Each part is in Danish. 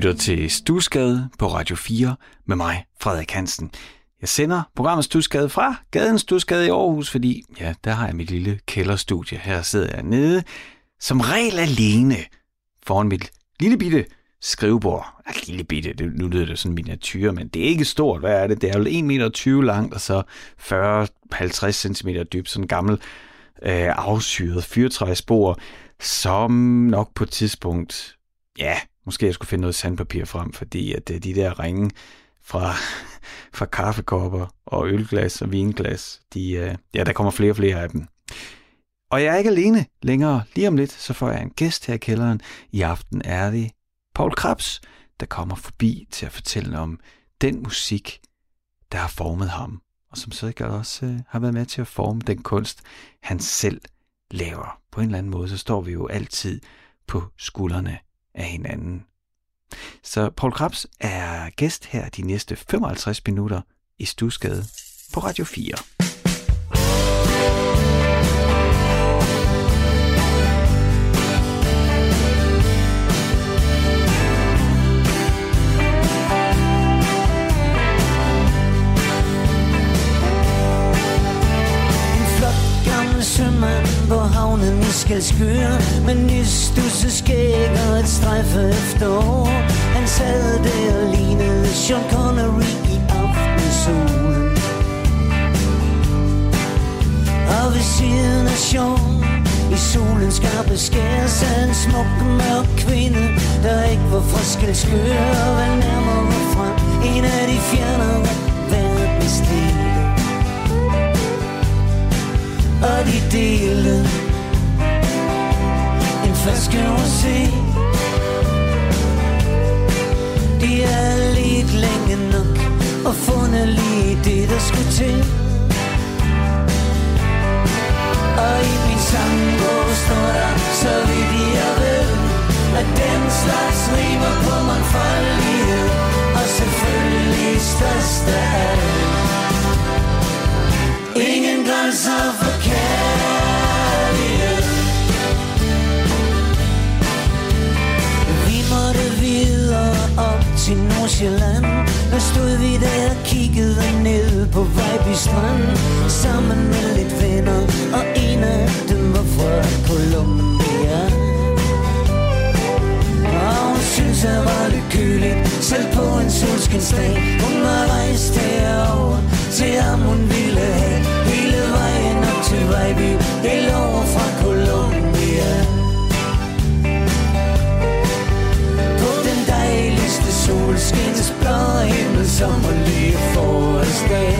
lytter til Stusgade på Radio 4 med mig, Frederik Hansen. Jeg sender programmet Stusgade fra gaden Stusgade i Aarhus, fordi ja, der har jeg mit lille kælderstudie. Her sidder jeg nede, som regel alene, foran mit lille bitte skrivebord. Ja, lille bitte, det, nu lyder det sådan miniatyr, men det er ikke stort. Hvad er det? Det er jo 1,20 meter langt, og så 40-50 cm dybt. Sådan en gammel øh, afsyret fyrtræsbord, som nok på et tidspunkt, ja, måske jeg skulle finde noget sandpapir frem, fordi at øh, de der ringe fra, fra kaffekopper og ølglas og vinglas, de, øh, ja, der kommer flere og flere af dem. Og jeg er ikke alene længere. Lige om lidt, så får jeg en gæst her i kælderen. I aften er det Paul Krabs, der kommer forbi til at fortælle om den musik, der har formet ham, og som sikkert også øh, har været med til at forme den kunst, han selv laver. På en eller anden måde, så står vi jo altid på skuldrene af hinanden. Så Paul Krabs er gæst her de næste 55 minutter i Stusgade på Radio 4. havnen i Skalskør Med nystusset skæg og et strejfe efterår Han sad der og lignede Sean Connery i aftensolen. Og ved siden af Sean i solen skarpe skær sad en smuk mørk kvinde Der ikke var fra Skalskør Og var nærmere frem. En af de fjernere verdensdele og de delte en flaske se? De er lidt længe nok og fundet lige det, der skulle til. Og i min sangbog står der, så vidt jeg ved, at den slags rimer på mangfoldighed, og selvfølgelig størst af Ingen grænser for kærlighed Nordsjælland Der stod vi der og kiggede ned på Vejby Strand. Sammen med lidt venner Og en af dem var fra Colombia. Og hun synes jeg var lidt køligt Selv på en solskinsdag Hun var rejst herover Til ham hun ville have. Hele vejen op til Vejby Helt over skinnes blå himmel Som var lige forårsdag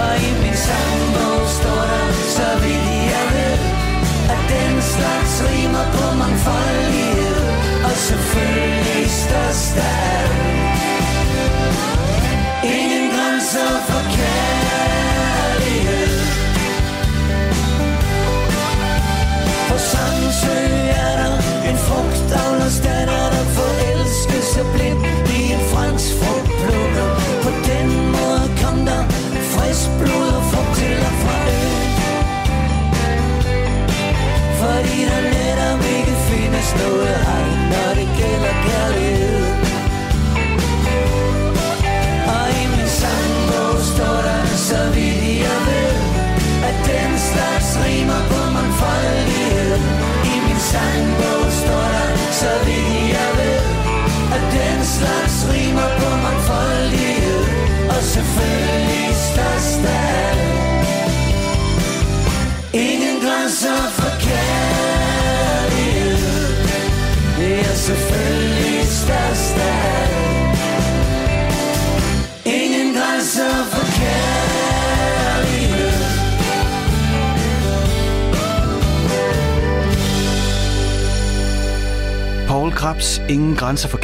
Og i min sangbog står der Så vidt jeg ved At den slags rimer på mangfoldighed Og selvfølgelig størst af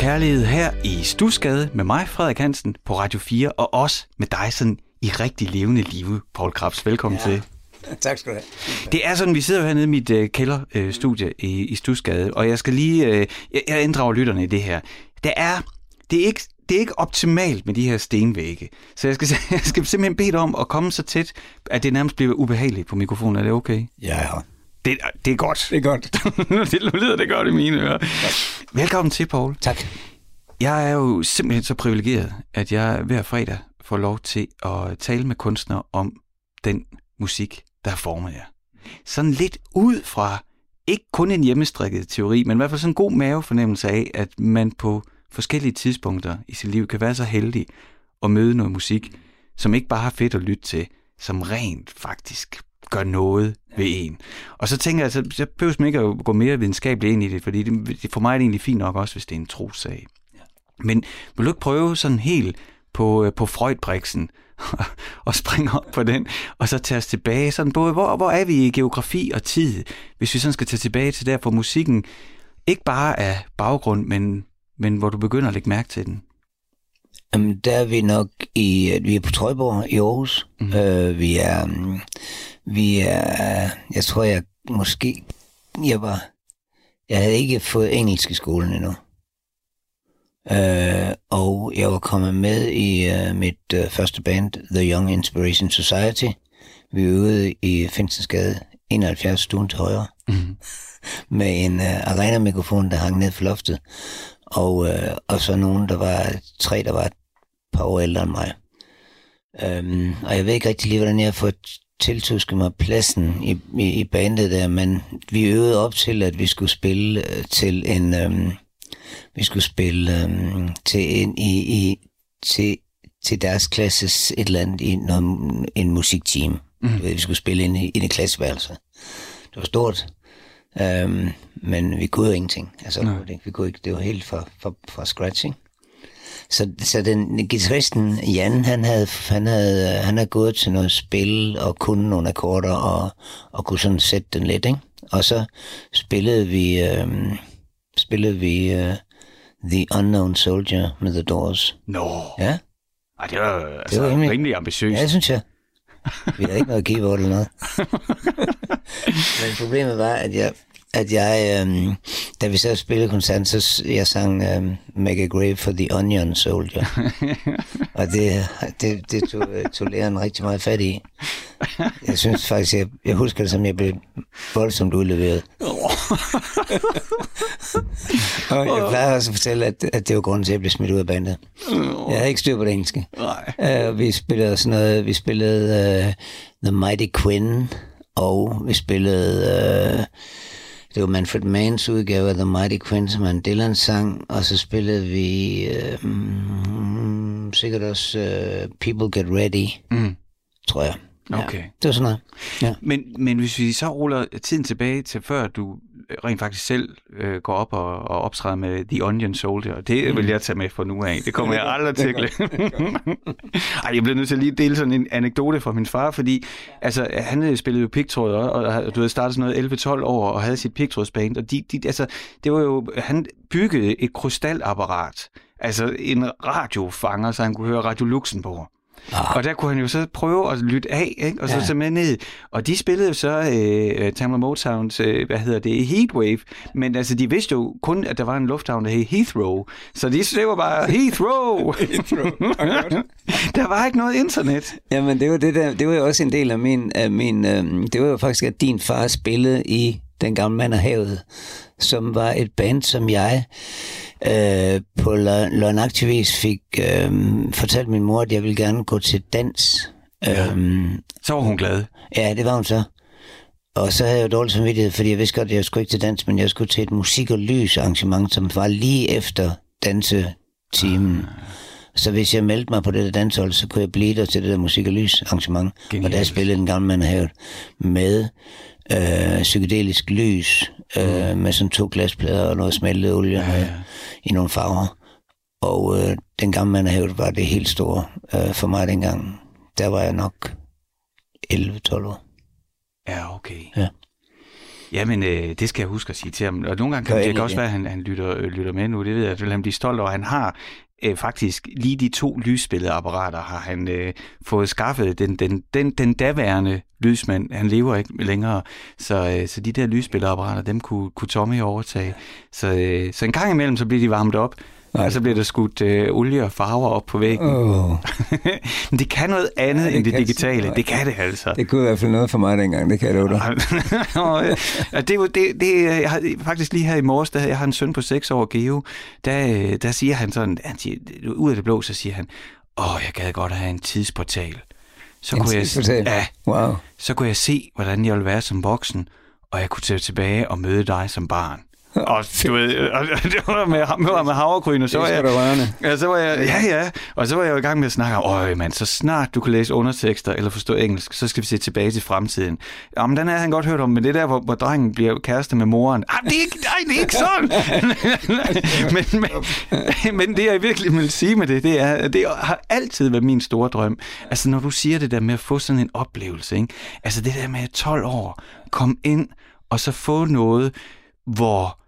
Kærlighed her i Stusgade med mig, Frederik Hansen, på Radio 4, og også med dig sådan i rigtig levende live, Paul Krabs. Velkommen ja. til. Tak skal du have. Det er sådan, vi sidder jo hernede i mit øh, kælderstudie øh, i, i Stusgade, og jeg skal lige, øh, jeg, jeg inddrager lytterne i det her. Det er, det er ikke det er ikke optimalt med de her stenvægge. Så jeg skal, jeg skal simpelthen bede dig om at komme så tæt, at det nærmest bliver ubehageligt på mikrofonen. Er det okay? Ja, ja. Det, det er godt. Det er godt. det lyder det godt i mine ører. Velkommen til, Paul. Tak. Jeg er jo simpelthen så privilegeret, at jeg hver fredag får lov til at tale med kunstnere om den musik, der har formet jer. Sådan lidt ud fra, ikke kun en hjemmestrikket teori, men i hvert fald sådan en god mavefornemmelse af, at man på forskellige tidspunkter i sit liv kan være så heldig at møde noget musik, som ikke bare har fedt at lytte til, som rent faktisk gør noget ved en. Og så tænker jeg, så, så behøver man ikke at gå mere videnskabeligt ind i det, fordi det, for mig er det egentlig fint nok også, hvis det er en trossag. Men vil du ikke prøve sådan helt på, på Freudbriksen og springe op på den, og så tage os tilbage, sådan både, hvor, hvor er vi i geografi og tid, hvis vi sådan skal tage tilbage til der, for musikken ikke bare er baggrund, men, men hvor du begynder at lægge mærke til den. Jamen, der er vi nok i, vi er på Trøjborg i Aarhus. Mm. Øh, vi er, vi er, jeg tror jeg måske, jeg var, jeg havde ikke fået engelsk i skolen endnu. Øh, og jeg var kommet med i uh, mit uh, første band, The Young Inspiration Society. Vi øvede i Finsensgade 71 stuen til højre. Mm. med en uh, arena-mikrofon, der hang ned for loftet. Og, uh, og så nogen, der var tre, der var et par år ældre end mig. Um, og jeg ved ikke rigtig lige, hvordan jeg har fået tiltusket mig pladsen i, i, i bandet der, men vi øvede op til, at vi skulle spille uh, til en... Um, vi skulle spille um, til en i, i til, til deres klasses et eller andet i noget, en musikteam. Mm. Vi skulle spille ind i, ind i klasseværelset. Det var stort, um, men vi kunne jo ingenting. Altså, Nej. vi kunne ikke, det var helt fra, fra, fra scratch, ikke? Så, så den guitaristen Jan, han havde, han havde, han havde gået til noget spil og kunne nogle akkorder og, og kunne sådan sætte den lidt, ikke? Og så spillede vi, øhm, spillede vi øh, The Unknown Soldier med The Doors. Nå. Ja. Ej, det var, altså, det var rimelig, rimelig ambitiøst. Ja, det synes jeg. Vi havde ikke noget keyboard eller noget. Men problemet var, at jeg, at jeg, øhm, da vi så spillede koncert, så jeg sang øhm, Make a Grave for the Onion Soldier. og det, det, det tog, tog læreren rigtig meget fat i. Jeg synes faktisk, jeg, jeg husker det som, jeg blev voldsomt udleveret. og jeg plejer også at fortælle, at, at det var grunden til, at jeg blev smidt ud af bandet. Jeg havde ikke styr på det engelske. Uh, vi spillede sådan noget, vi spillede uh, The Mighty Quinn, og vi spillede... Uh, det var Manfred Manns udgave af The Mighty en Dylan sang, og så spillede vi uh, mm, sikkert også uh, People Get Ready, mm. tror jeg. Okay. Ja, det var sådan noget. Ja. Men, men hvis vi så ruller tiden tilbage til før du rent faktisk selv øh, går op og, og optræder med The Onion Soldier, det mm. vil jeg tage med fra nu af. Det kommer jeg aldrig til at glemme. Ej, jeg bliver nødt til at lige dele sådan en anekdote fra min far, fordi altså, han øh, spillede jo pigtråd, og, og du havde startet sådan noget 11-12 år og havde sit pigtrådsband, og de, de, altså, det var jo, han byggede et krystalapparat, altså en radiofanger, så han kunne høre Radio Luxembourg. Ah. Og der kunne han jo så prøve at lytte af, ikke? og så ja. tage med ned. Og de spillede jo så øh, Tamla Motowns, øh, hvad hedder det, Heatwave. Men altså, de vidste jo kun, at der var en lufthavn, der hed Heathrow. Så de var bare Heathrow. Heathrow. der var ikke noget internet. Jamen, det var, det der, det var jo også en del af min... Af min øh, det var jo faktisk, at din far spillede i Den Gamle Mand af Havet, som var et band, som jeg øh, på løgnagtig vis fik øh, fortalt min mor, at jeg ville gerne gå til dans. Ja. Øhm, så var hun glad. Ja, det var hun så. Og så havde jeg jo dårlig samvittighed, fordi jeg vidste godt, at jeg skulle ikke til dans, men jeg skulle til et musik- og lys arrangement, som var lige efter dansetimen. Ah. Så hvis jeg meldte mig på det der danshold, så kunne jeg blive der til det der musik- og lys arrangement. Og der spillede den gamle mand havet med øh, psykedelisk lys, øh, mm. med sådan to glasplader og noget smeltet olie ja, ja. i nogle farver. Og øh, den gamle mand havet var det helt store øh, for mig dengang. Der var jeg nok 11-12 år. Ja, okay. Ja. Jamen, øh, det skal jeg huske at sige til ham. Og nogle gange kan det, det også være, at han, han lytter, øh, lytter med nu. Det ved jeg, at han blive stolt over. Han har øh, faktisk lige de to lysbilledeapparater har han øh, fået skaffet. Den, den, den, den daværende lysmand, han lever ikke længere, så, øh, så de der lysbilledeapparater, dem kunne, kunne Tommy overtage. Så, øh, så en gang imellem, så bliver de varmet op, Nej. og så bliver der skudt øh, olie og farver op på væggen. Åh, Men det kan noget andet Ja, det end det digitale. nej. Det kan det altså. det kunne i hvert fald noget for mig dengang, det kan jeg love dig. Det, det, det, jeg har, faktisk lige her i morges, der, jeg har en søn på 6 år, Geo, der, øh, der siger han sådan, han siger, ud af det blå, så siger han, åh, jeg gad godt at have en tidsportal. Så En kunne, jeg, tidsportal? ja, Wow. så kunne jeg se, hvordan jeg ville være som voksen, og jeg kunne tage tilbage og møde dig som barn. Og du ved, og, det var med, med, med havregryn, og så Det var er jeg. Ja, så var jeg, ja, ja. Og så var jeg jo i gang med at snakke om, øj mand, så snart du kan læse undertekster eller forstå engelsk, så skal vi se tilbage til fremtiden. Jamen, den har han godt hørt om, men det er der, hvor, hvor drengen bliver kæreste med moren. Ah, det er ikke, nej, det er ikke sådan! men, men, men det, jeg virkelig vil sige med det, det er, det har altid været min store drøm. Altså, når du siger det der med at få sådan en oplevelse, ikke? Altså, det der med 12 år, kom ind og så få noget, hvor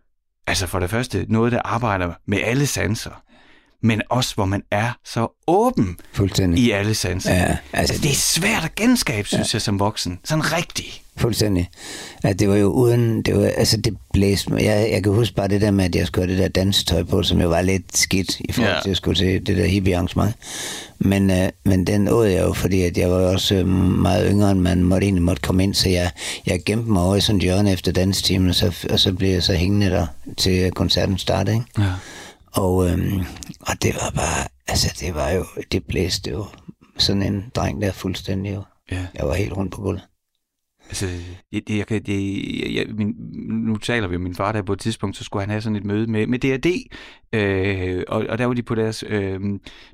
Altså for det første, noget, der arbejder med alle sanser, men også hvor man er så åben Fuldstændig. i alle sanser. Ja, altså, Altså, det er svært at genskabe, synes ja. jeg, som voksen. Sådan rigtigt. Fuldstændig. Ja, det var jo uden, det var, altså det blæste mig. Jeg, jeg kan huske bare det der med, at jeg skulle have det der dansetøj på, som jo var lidt skidt i forhold Ja. til at skulle til det der hippie arrangement. Men, øh, men den åd jeg jo, fordi at jeg var jo også øh, meget yngre, end man måtte egentlig måtte komme ind, så jeg, jeg gemte mig over i sådan et hjørne efter dansetimen, og så, og så blev jeg så hængende der til koncerten startede, ikke? Ja. Og, øhm, og det var bare, altså det var jo, det blæste jo sådan en dreng der fuldstændig jo. ja. Jeg var helt rundt på gulvet. Altså, jeg, jeg, det, jeg, jeg, min, nu taler vi om min far, der på et tidspunkt, så skulle han have sådan et møde med, med DRD, øh, og, og der var de på deres øh,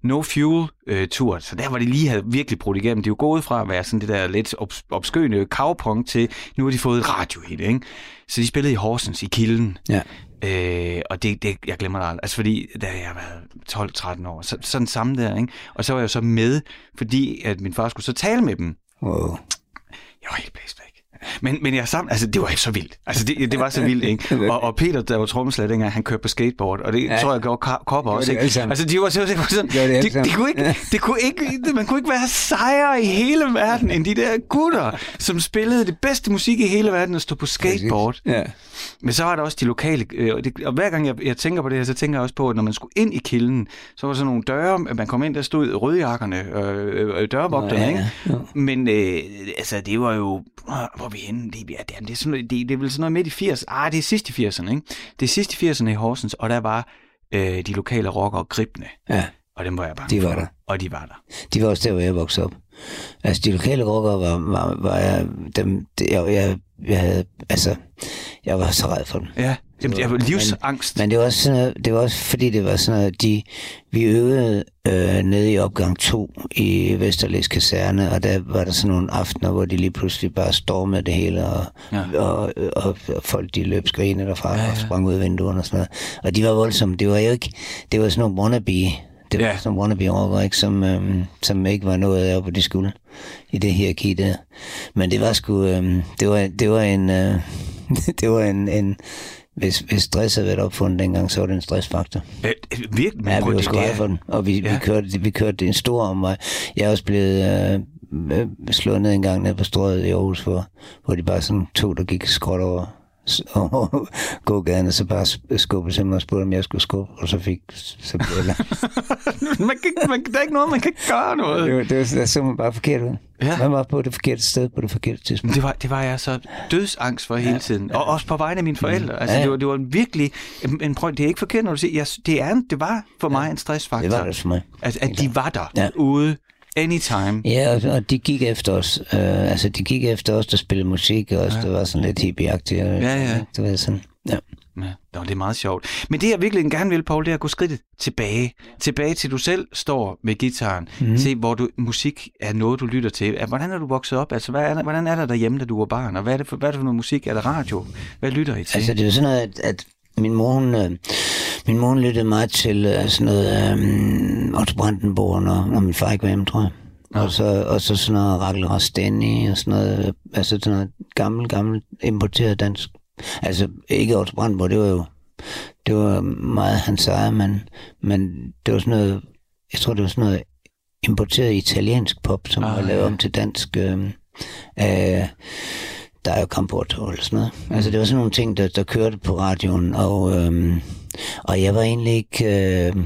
No Fuel-tur, så der var de lige havde virkelig brudt igennem. De er jo gået fra at være sådan det der lidt obs- obskøne kavpong til, nu har de fået et radiohit, ikke? Så de spillede i Horsens, i Kilden, Ja. Øh, og det, det, jeg glemmer det aldrig. Altså fordi, da jeg var 12-13 år, så, sådan samme der, ikke? Og så var jeg så med, fordi at min far skulle så tale med dem. Wow. Jeg var helt blæst væk. Men, men jeg sammen, altså det var så vildt. Altså det, det var så vildt, ikke? Og, og Peter, der var trommeslager dengang, han kørte på skateboard, og det ja. Ja. tror jeg gjorde Kopper også, ikke? Altså de var var sådan, det det, det, sammen. kunne ikke, det kunne ikke, man kunne ikke være sejere i hele verden, end de der gutter, som spillede det bedste musik i hele verden og stod på skateboard. Ja. Men så var der også de lokale, øh, og, det, og hver gang jeg, jeg tænker på det her, så tænker jeg også på, at når man skulle ind i kilden, så var der sådan nogle døre, man kom ind, der stod rødjakkerne, øh, øh, dørvogterne, Nå, ja, ikke? ja. Men øh, altså, det var jo, hvor vi henne? Det, er, det, er, sådan det, det er vel sådan noget midt i 80'erne, ah, det er sidst i 80'erne, ikke? Det er sidst i 80'erne i Horsens, og der var øh, de lokale rockere gribne, ja. og dem var jeg bange De var for. der. Og de var der. De var også der, hvor jeg voksede op. Altså, de lokale rockere var, var, var jeg, dem, jeg, jeg, jeg havde, altså, jeg var så red for dem. Ja, Jamen, jeg var livsangst. Men det var også, sådan noget, det var også fordi, det var sådan noget, de, vi øvede øh, nede i opgang 2 i Vesterlæs Kaserne, og der var der sådan nogle aftener, hvor de lige pludselig bare stormede det hele, og, Ja. og, og, og folk de løb skrigende derfra Ja, ja, og sprang ud af vinduerne og sådan noget. Og de var voldsomme. Det var jo ikke, det var sådan nogle wannabe, det var ja. sådan wannabe rockere, ikke, som, øhm, som ikke var noget af, hvor de skulle i det hierarki der. Men det var sgu, øhm, det var, det var en, øh, det var en, en hvis, hvis stress havde været opfundet dengang, så var det en stressfaktor. Øh, virkelig, Ja, vi var sgu for den, og vi, Ja. vi, kørte, vi kørte en stor omvej. Jeg er også blevet øh, øh, slået ned en gang nede på strøget i Aarhus, hvor, hvor de bare sådan to, der gik skråt over s- over gågaden, og så bare sk- skubbede til mig og spurgte, om jeg skulle skubbe, og så fik så blev jeg man kan, man, der er ikke noget, man kan ikke gøre noget. det, var, det var, der så man bare forkert ud. Ja. Man var på det forkerte sted på det forkerte tidspunkt. det var, det var jeg så dødsangst for hele tiden. Og også på vegne af mine forældre. Altså, Ja. det var, det var virkelig... En, prøv, det er ikke forkert, når du siger... Jeg, det, er, det var for mig en stressfaktor. Det var det for mig. Altså, at de var der Ja. ude anytime. Ja, og, og de gik efter os. Øh, altså, de gik efter os, der spillede musik, og os, der var sådan lidt hippieagtige. Ja, ja. Det var sådan, ja. Ja, Nå, det er meget sjovt. Men det jeg virkelig gerne vil, Paul, det er at gå skridtet tilbage. Tilbage til du selv står med gitaren. Mm. Se, hvor du, musik er noget, du lytter til. Ja, Hvordan er du vokset op? Altså, hvad er, hvordan er der derhjemme, da du var barn? Og hvad er det for, hvad er det for noget musik? Er det radio? Hvad lytter I til? Altså, det er jo sådan noget, at, at min mor, hun, øh, min mor hun lyttede meget til øh, sådan noget øh, Otto Brandenborg, når, når min far ikke var hjemme, tror jeg. Og så, og så sådan noget Rakel Rasteni og sådan noget, øh, altså sådan noget gammel, gammel importeret dansk. Altså ikke Otto Brandenborg, det var jo det var meget hans eget, men, men det var sådan noget, jeg tror det var sådan noget importeret italiensk pop, som Ah, var lavet ja. om til dansk. Øh, øh, der er jo Camporto eller sådan noget. Altså det var sådan nogle ting, der, der kørte på radioen, og, øhm, og jeg var egentlig ikke... Øh,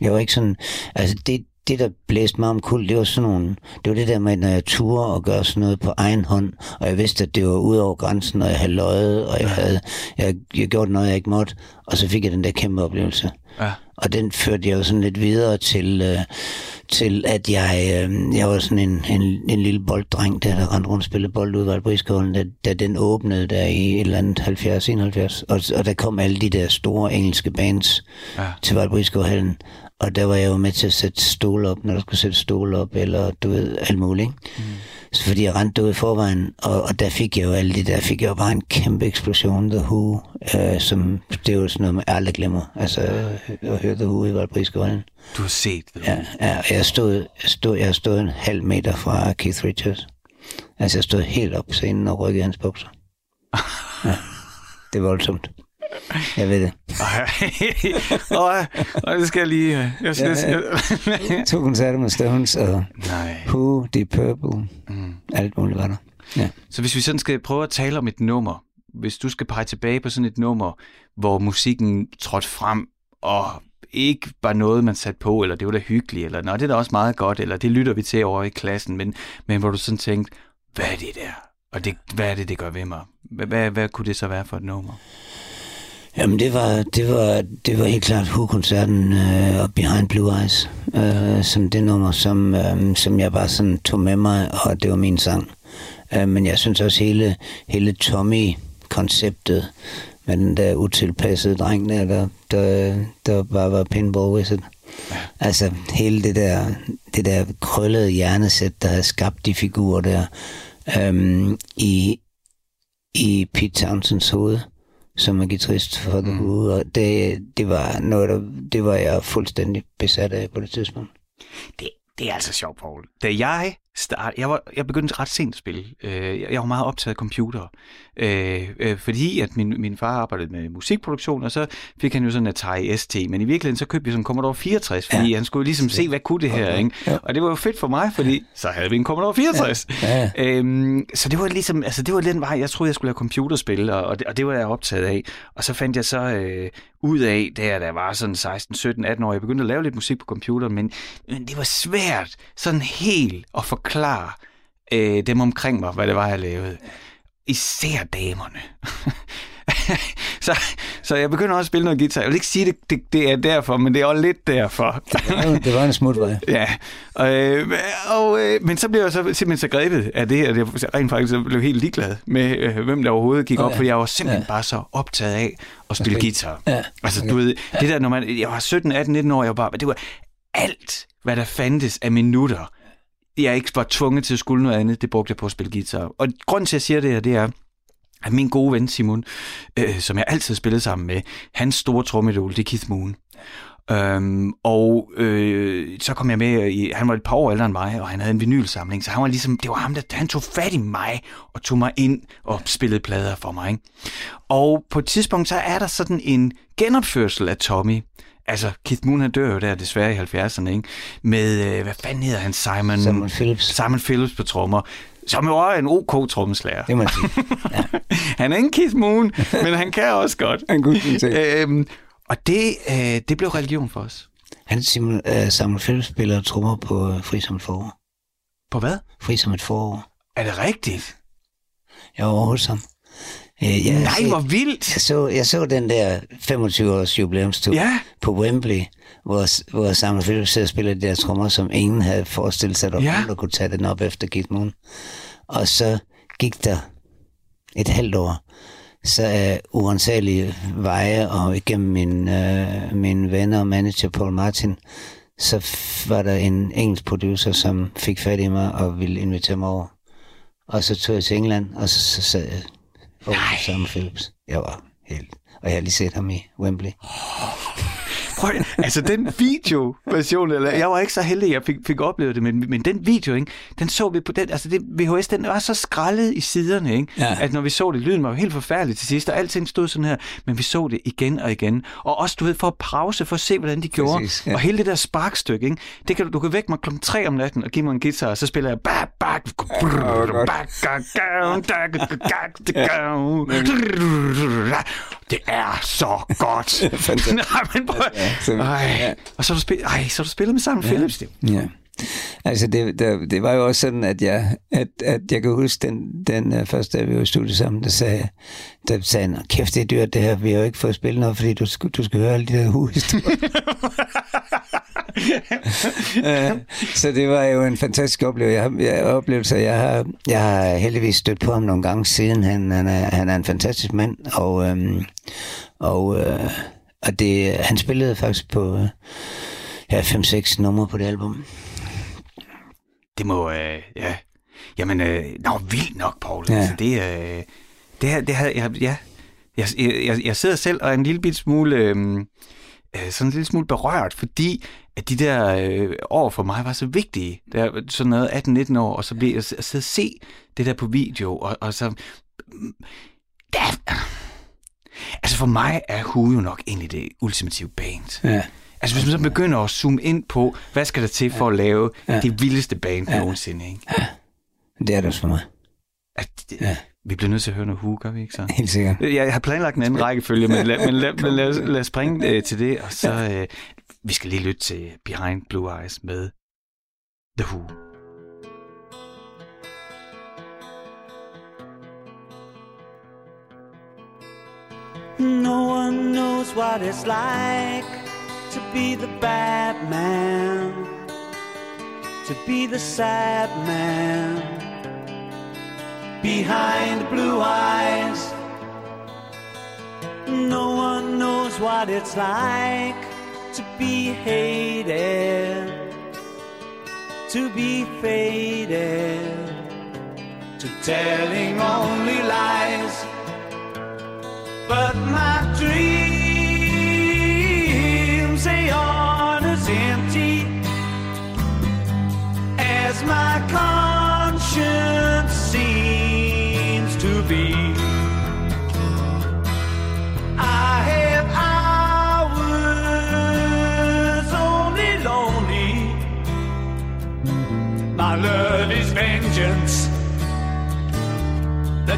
jeg var ikke sådan... Altså, det, det, der blæste mig om kul, det var sådan nogle, det var det der med, når jeg turde og gøre sådan noget på egen hånd, og jeg vidste, at det var ud over grænsen, og jeg havde løjet, og jeg havde jeg, jeg gjort noget, jeg ikke måtte, og så fik jeg den der kæmpe oplevelse. Ja. Og den førte jeg jo sådan lidt videre til, øh, til at jeg, øh, jeg var sådan en, en, en lille bolddreng, der, der rendte rundt og spillede bold ud af Briskolen, da, da den åbnede der i et eller andet 70-71. Og, og der kom alle de der store engelske bands Ja. til Valbriskohallen. Og der var jeg jo med til at sætte stole op, når der skulle sætte stole op, eller du ved, alt muligt. Ikke? Mm. Så fordi jeg rendte ud i forvejen, og, og der fik jeg jo alle de der, fik jeg jo bare en kæmpe eksplosion, The Who, øh, som, det er jo sådan noget, man aldrig glemmer. Altså, øh, at høre The Who i Valbriskohallen. Du har set det. Ja, ja jeg stod, jeg stod, jeg stod en halv meter fra Keith Richards. Altså, jeg stod helt op på scenen og rykkede hans bukser. Ja, det er voldsomt. Jeg ved det. og, og det skal jeg lige... øh, Jeg skal, Ja, ja, To koncerter med Stones og Nej. Who, Deep Purple, Mm. alt muligt var der. Ja. Så hvis vi sådan skal prøve at tale om et nummer, hvis du skal pege tilbage på sådan et nummer, hvor musikken trådte frem, og ikke var noget, man satte på, eller det var da hyggeligt, eller nå, det er da også meget godt, eller det lytter vi til over i klassen, men, men hvor du sådan tænkte, hvad er det der? Og det, hvad er det, det gør ved mig? Hvad, hvad, hvad kunne det så være for et nummer? Jamen, det var, det var, det var helt klart Who-koncerten uh, og Behind Blue Eyes, uh, som det nummer, som, um, som jeg bare sådan tog med mig, og det var min sang. Uh, men jeg synes også hele, hele Tommy-konceptet med den der utilpassede dreng der, der, der, der bare var pinball wizard. Altså hele det der, det der krøllede hjernesæt, der havde skabt de figurer der um, i, i Pete Townsends hoved som er guitarist for The Who, og det, det var noget, der, det var jeg fuldstændig besat af på det tidspunkt. Det, det er altså sjovt, Paul. Da jeg start, jeg, var, jeg begyndte ret sent at spille. Øh, jeg, jeg var meget optaget af computer. Øh, øh, fordi at min, min far arbejdede med musikproduktion, og så fik han jo sådan en Atari ST. Men i virkeligheden, så købte vi sådan en Commodore 64, fordi ja. han skulle ligesom se, hvad kunne det her. Okay. Ikke? Ja. Og det var jo fedt for mig, fordi så havde vi en Commodore 64. Ja, ja. Øhm, så det var ligesom, altså det var den vej, jeg troede, jeg skulle lave computerspil, og, og, det, og det var jeg optaget af. Og så fandt jeg så øh, ud af, der da jeg var sådan 16, 17, 18 år, jeg begyndte at lave lidt musik på computeren, men, men det var svært sådan helt at forklare øh, dem omkring mig, hvad det var, jeg lavede. Især damerne. så, så jeg begynder også at spille noget guitar. Jeg vil ikke sige, det, det, det er derfor, men det er også lidt derfor. Det var en smutvej. Ja, øh, og, øh, men så blev jeg så simpelthen så grebet af det, at jeg rent faktisk blev helt ligeglad med, øh, hvem der overhovedet gik Åh, op, ja. fordi jeg var simpelthen Ja. bare så optaget af at spille spille- guitar. Ja, Altså, du ved, det der, når man, jeg var 17, 18, 19 år, jeg var bare, det var alt, hvad der fandtes af minutter, jeg ikke var tvunget til at skulle noget andet, det brugte jeg på at spille guitar. Og grunden til, at jeg siger det her, det er, at min gode ven Simon, øh, som jeg altid har spillet sammen med, hans store trommedol, det er Keith Moon. Øhm, og øh, så kom jeg med, i, han var et par år ældre end mig, og han havde en vinylsamling, så han var ligesom, det var ham, der han tog fat i mig, og tog mig ind og spillede plader for mig. Ikke? Og på et tidspunkt, så er der sådan en genopførsel af Tommy, Altså, Keith Moon, han dør jo der desværre i 70'erne, ikke? Med, øh, hvad fanden hedder han? Simon... Simon Phillips. Simon Phillips på trommer. Som jo er en OK trommeslager. Det må jeg sige. Han er en Keith Moon, men han kan også godt. En god ting. Øhm, og det, øh, det blev religion for os. Han Simon, uh, Samuel Phillips spiller trommer på uh, Fri som et forår. På hvad? Fri som et forår. Er det rigtigt? Jeg var hos ham. Uh, jeg, Nej, hvor vildt! jeg, så, jeg så den der 25-års jubilæumstur Ja. på Wembley, hvor, hvor Samuel Phillips sidder og spiller de der trommer, som ingen havde forestillet sig, at der Ja. nogen, der kunne tage den op efter Keith Moon. Og så gik der et halvt år, så af uansagelige veje og igennem min, øh, mine venner og manager Paul Martin, så var der en engelsk producer, som fik fat i mig og ville invitere mig over. Og så tog jeg til England, og så, så sad jeg og hos Phillips. Jeg var helt... Og jeg har lige set ham i Wembley. Prøv, altså den video-version, eller jeg var ikke så heldig, at jeg fik, fik oplevet det, men, men den video, ikke, den så vi på den, altså det, VHS, den var så skrællet i siderne, ikke, Ja. at når vi så det, lyden var jo helt forfærdelig til sidst, og alting stod sådan her, men vi så det igen og igen, og også, du ved, for at pause, for at se, hvordan de gjorde, Præcis, ja. og hele det der sparkstykke, ikke, det kan du, du kan vække mig klokken 3 om natten og give mig en guitar, og så spiller jeg bak, bak, bak, bak, Det er så godt. Nej, men prøv. så- Ej. ja. Og så har du spillet, ej, så du spillet med Simon Phillips. Det. Ja. Altså, det, det, det var jo også sådan, at jeg, at, at jeg kan huske den, den uh, første dag, vi var i studiet sammen, der sagde, der sagde han, kæft, det er dyrt det her, vi har jo ikke fået spillet noget, fordi du du skal høre alle de der huhistorier. Øh, så det var jo en fantastisk oplevelse. Jeg, jeg, oplevelse. jeg, har, jeg har heldigvis stødt på ham nogle gange siden. Han, han, er, han er en fantastisk mand, og, øhm, og, øh, og det, han spillede faktisk på øh, ja, 5-6 numre på det album. Det må, øh, ja. Jamen, øh, nå, vildt nok, Paul. Ja. Altså, det, øh, det, her, det havde, jeg, ja. Jeg, jeg, jeg sidder selv og er en lille bit smule, øh, øh, sådan en lille smule berørt, fordi at de der øh, år for mig var så vigtige. Der er sådan noget 18-19 år, og så blev jeg sidde og se det der på video, og, og så... Der, altså for mig er Who jo nok egentlig det ultimative band. Ja. Altså hvis man så begynder at zoome ind på, hvad skal der til for at lave Ja. det vildeste band Ja. nogensinde, ikke? Det er det også for mig. At, det, Ja. Vi bliver nødt til at høre noget Who, gør vi ikke så? Helt sikkert. Jeg har planlagt en anden rækkefølge, men, lad, men, lad, men lad, os, lad os springe øh, til det, og så øh, vi skal lige lytte til Behind Blue Eyes med The Who. No one knows what it's like to be the bad man, to be the sad man behind blue eyes. No one knows what it's like to be hated, to be faded, to telling only lies but my dreams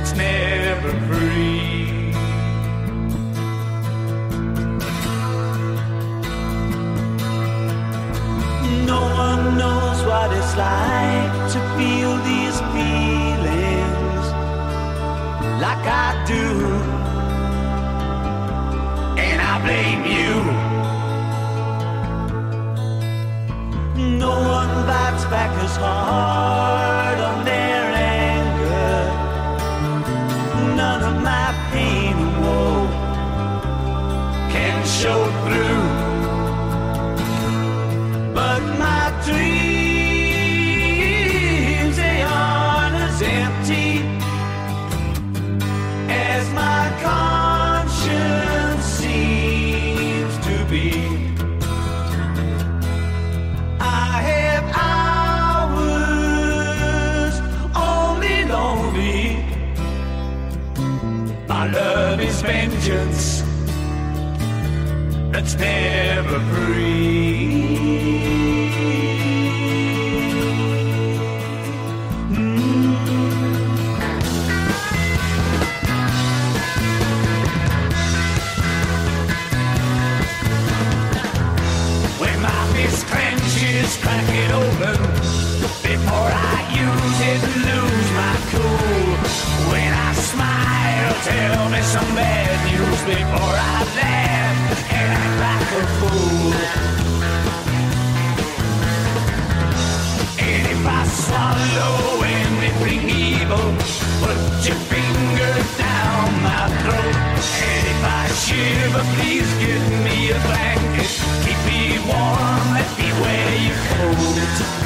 that's never free. No one knows what it's like to feel these feelings like I do. And I blame you. No one bites back as hard that's never free. Mm. Fist clenches, crack it open before I use it lose my cool. When I smile, tell me some bad news before I laugh a fool. And if I swallow anything evil, put your finger down my throat. And if I shiver, please give me a blanket. Keep me warm, let me wear your coat.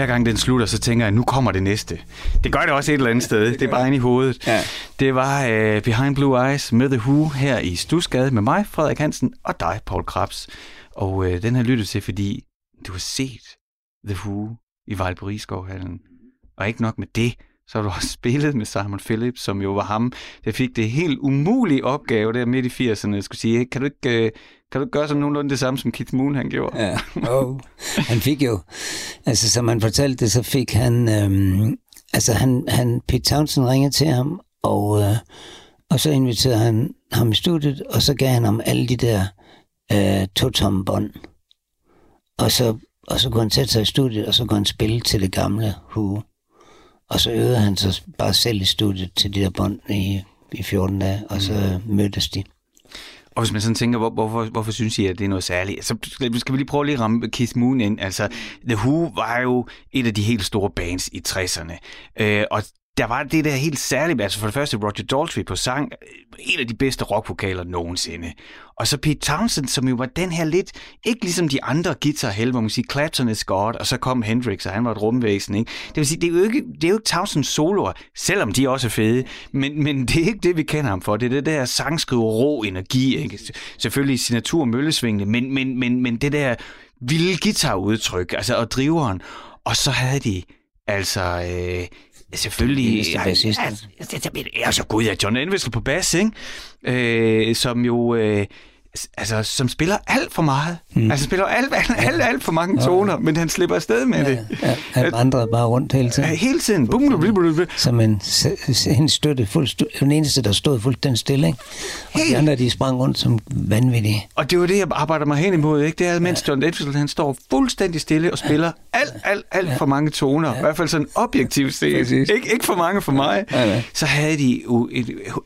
Hver gang den slutter, så tænker jeg, nu kommer det næste. Det gør det også et eller andet sted. Det er bare inde i hovedet. Ja. Det var uh, Behind Blue Eyes med The Who her i Stusgade med mig, Frederik Hansen, og dig, Paul Krabs. Og uh, den har lyttet til, fordi du har set The Who i Vejle Rigskovhallen. Og ikke nok med det, så har du også spillet med Simon Phillips, som jo var ham, der fik det helt umulige opgave der midt i 80'erne. Jeg skulle sige, kan du ikke, øh, kan du gøre sådan nogenlunde det samme, som Keith Moon han gjorde? Ja, oh. han fik jo, altså som han fortalte det, så fik han, øhm, altså han, han, Pete Townsend ringede til ham, og, øh, og så inviterede han ham i studiet, og så gav han ham alle de der øh, to-tomme bånd. Og så, og så kunne han sætte sig i studiet, og så kunne han spille til det gamle Who. Og så øvede han sig bare selv i studiet til de der bånd i, i 14 dage, og så mm. mødtes de. Og hvis man sådan tænker, hvor, hvorfor, hvorfor synes I, at det er noget særligt? Så skal vi lige prøve lige at ramme Keith Moon ind. Altså, The Who var jo et af de helt store bands i 60'erne. Øh, og der var det der helt særligt, altså for det første Roger Daltrey på sang, øh, en af de bedste rockvokaler nogensinde. Og så Pete Townsend, som jo var den her lidt, ikke ligesom de andre guitar hvor man siger, Clapton is God, og så kom Hendrix, og han var et rumvæsen, ikke? Det vil sige, det er jo ikke, det er jo ikke Townsends soloer, selvom de også er fede, men, men det er ikke det, vi kender ham for. Det er det der sangskrive rå energi, ikke? Selvfølgelig signatur møllesvingende, men, men, men, men det der vilde guitarudtryk, altså og driveren. Og så havde de altså... Øh, selvfølgelig... Ja, ja, ja, så gud, ja, John Entwistle på bas, ikke? Øh, som jo... Øh, altså, som spiller alt for meget. Mm. Altså spiller alt, alt, alt, alt for mange toner, men han slipper afsted med ja, det. Ja, han vandrede bare rundt hele tiden. Ja, hele tiden. Bum, bum, bum, bum. Som en, en støtte, fuld, den eneste, der stod fuldstændig stille. Ikke? Og de andre, de sprang rundt som vanvittige. Og det var det, jeg arbejder mig hen imod. Ikke? Det er, mens John Entwistle, han står fuldstændig stille og spiller alt, alt, alt ja. for mange toner. Ja. I hvert fald sådan objektivt set. Ikke, ikke for mange for mig. Ja, ja. Så havde de jo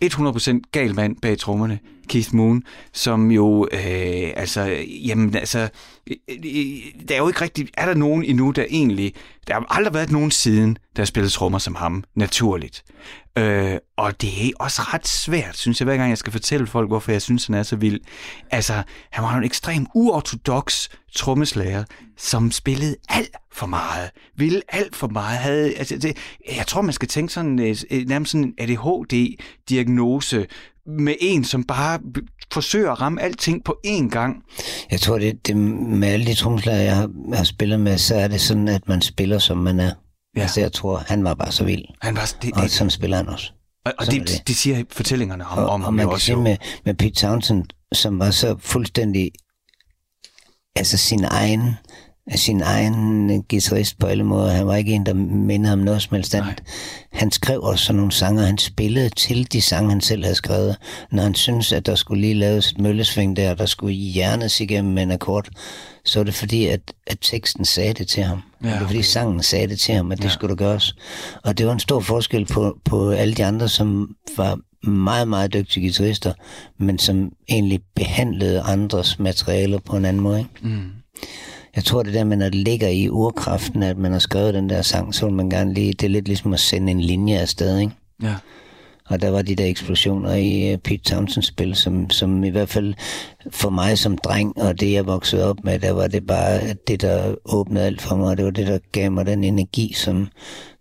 et 100% gal mand bag trommerne. Keith Moon, som jo, øh, altså, jamen, altså, øh, øh, der er jo ikke rigtig, er der nogen endnu, der egentlig, der har aldrig været nogen siden, der har spillet trommer som ham, naturligt. Øh, og det er også ret svært, synes jeg, hver gang jeg skal fortælle folk, hvorfor jeg synes, han er så vild. Altså, han var en ekstrem uortodox trommeslager, som spillede alt for meget, ville alt for meget. Havde, altså, det, jeg tror, man skal tænke sådan, øh, nærmest sådan en ADHD-diagnose, med en, som bare forsøger at ramme alting på én gang. Jeg tror, det, det med alle de tromslager, jeg har, jeg har spillet med, så er det sådan, at man spiller, som man er. Ja. Altså, jeg tror, han var bare så vild. Han var, det, og det, sådan spiller han også. Og, og det, det. det siger fortællingerne om, og, om og ham man jo kan også. jo. med, med Pete Townsend, som var så fuldstændig altså sin egen sin egen guitarist på alle måder. Han var ikke en, der minder om noget som helst andet. Han skrev også sådan nogle sange, han spillede til de sange, han selv havde skrevet. Når han syntes, at der skulle lige laves et møllesving der, der skulle hjernes igennem en akkord, så var det fordi, at, at teksten sagde det til ham. Ja, okay. Det var fordi sangen sagde det til ham, at det ja. skulle der gøres. Og det var en stor forskel på, på alle de andre, som var meget, meget dygtige guitarister, men som egentlig behandlede andres materialer på en anden måde. Ikke? Mm. Jeg tror, det der med, når det ligger i urkraften, at man har skrevet den der sang, så vil man gerne lige, det er lidt ligesom at sende en linje afsted, ikke? Ja. Og der var de der eksplosioner i uh, Pete Townsends spil, som, som i hvert fald for mig som dreng, og det jeg voksede op med, der var det bare det, der åbnede alt for mig, og det var det, der gav mig den energi, som,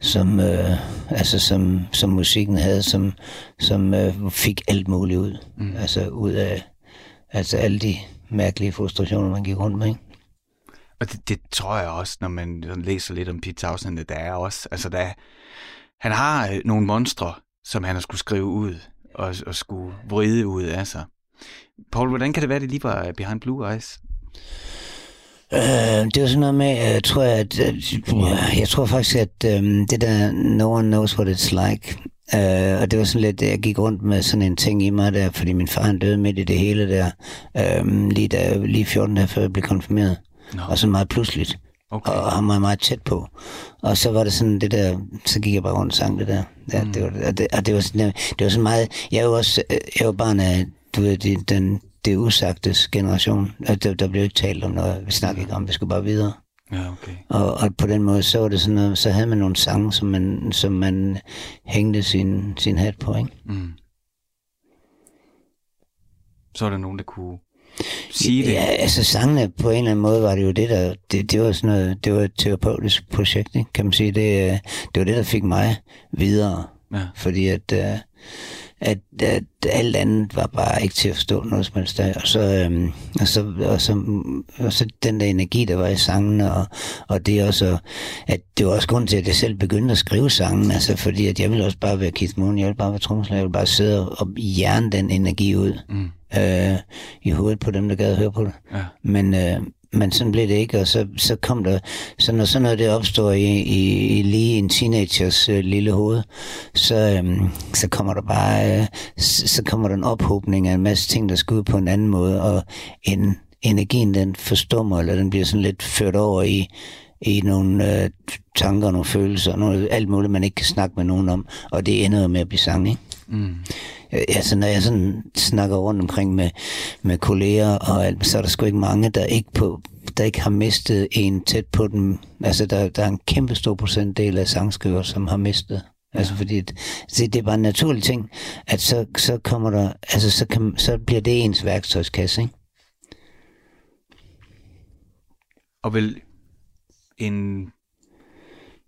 som, uh, altså, som, som musikken havde, som, som uh, fik alt muligt ud. Mm. Altså ud af altså alle de mærkelige frustrationer, man gik rundt med, ikke? Og det, det tror jeg også, når man læser lidt om Pete Townsend, der er også, altså der, han har øh, nogle monstre, som han har skulle skrive ud, og, og skulle vride ud af sig. Paul, hvordan kan det være, det lige var Behind Blue Eyes? Øh, det var sådan noget med, jeg tror, at, øh, jeg tror faktisk, at um, det der No One Knows What It's Like, uh, og det var sådan lidt, jeg gik rundt med sådan en ting i mig der, fordi min far han døde midt i det hele der, uh, lige, der, lige 14 dage før jeg blev konfirmeret. No. Og så meget pludseligt. Okay. Og han var meget tæt på. Og så var det sådan det der, så gik jeg bare rundt og sang det der. Ja, mm. det, var, og det, og det, var sådan, det var sådan meget, jeg jo også, jeg var barn af, du ved, det, den, det usagtes generation. Der, der blev ikke talt om noget, vi snakkede ikke om, vi skulle bare videre. Ja, okay. Og, og på den måde, så var det sådan noget, så havde man nogle sange, som man, som man hængte sin, sin hat på, ikke? Mm. Så er der nogen, der kunne sige det? Ja, altså sangene på en eller anden måde var det jo det, der, det, det var sådan noget, det var et terapeutisk projekt, ikke? kan man sige. Det, øh, det var det, der fik mig videre. Ja. Fordi at, øh, at, at alt andet var bare ikke til at forstå noget som helst. Og så, øhm, og, så, og, så, og så den der energi, der var i sangen, og, og det også, at det var også grund til, at jeg selv begyndte at skrive sangen, altså fordi at jeg ville også bare være Keith Moon, jeg ville bare være trommeslager, jeg ville bare sidde og hjerne den energi ud Mm. Øh, i hovedet på dem, der gad at høre på det. Ja. Men, øh, men sådan blev det ikke, og så, så kom der, så når sådan noget det opstår i, i, i lige en teenagers øh, lille hoved, så, øh, så kommer der bare, øh, så, så kommer der en ophobning af en masse ting, der skal ud på en anden måde, og en, energien den forstummer, eller den bliver sådan lidt ført over i, i nogle øh, tanker, nogle følelser, noget, alt muligt, man ikke kan snakke med nogen om, og det ender jo med at blive sang, ikke? Mm. Altså, når jeg sådan snakker rundt omkring med, med kolleger og alt, så er der sgu ikke mange, der ikke, på, der ikke har mistet en tæt på dem. Altså, der, der er en kæmpe stor procentdel af sangskriver, som har mistet. Altså, fordi det, det er bare en naturlig ting, at så, så kommer der, altså, så, kan, så bliver det ens værktøjskasse, ikke? Og vel en,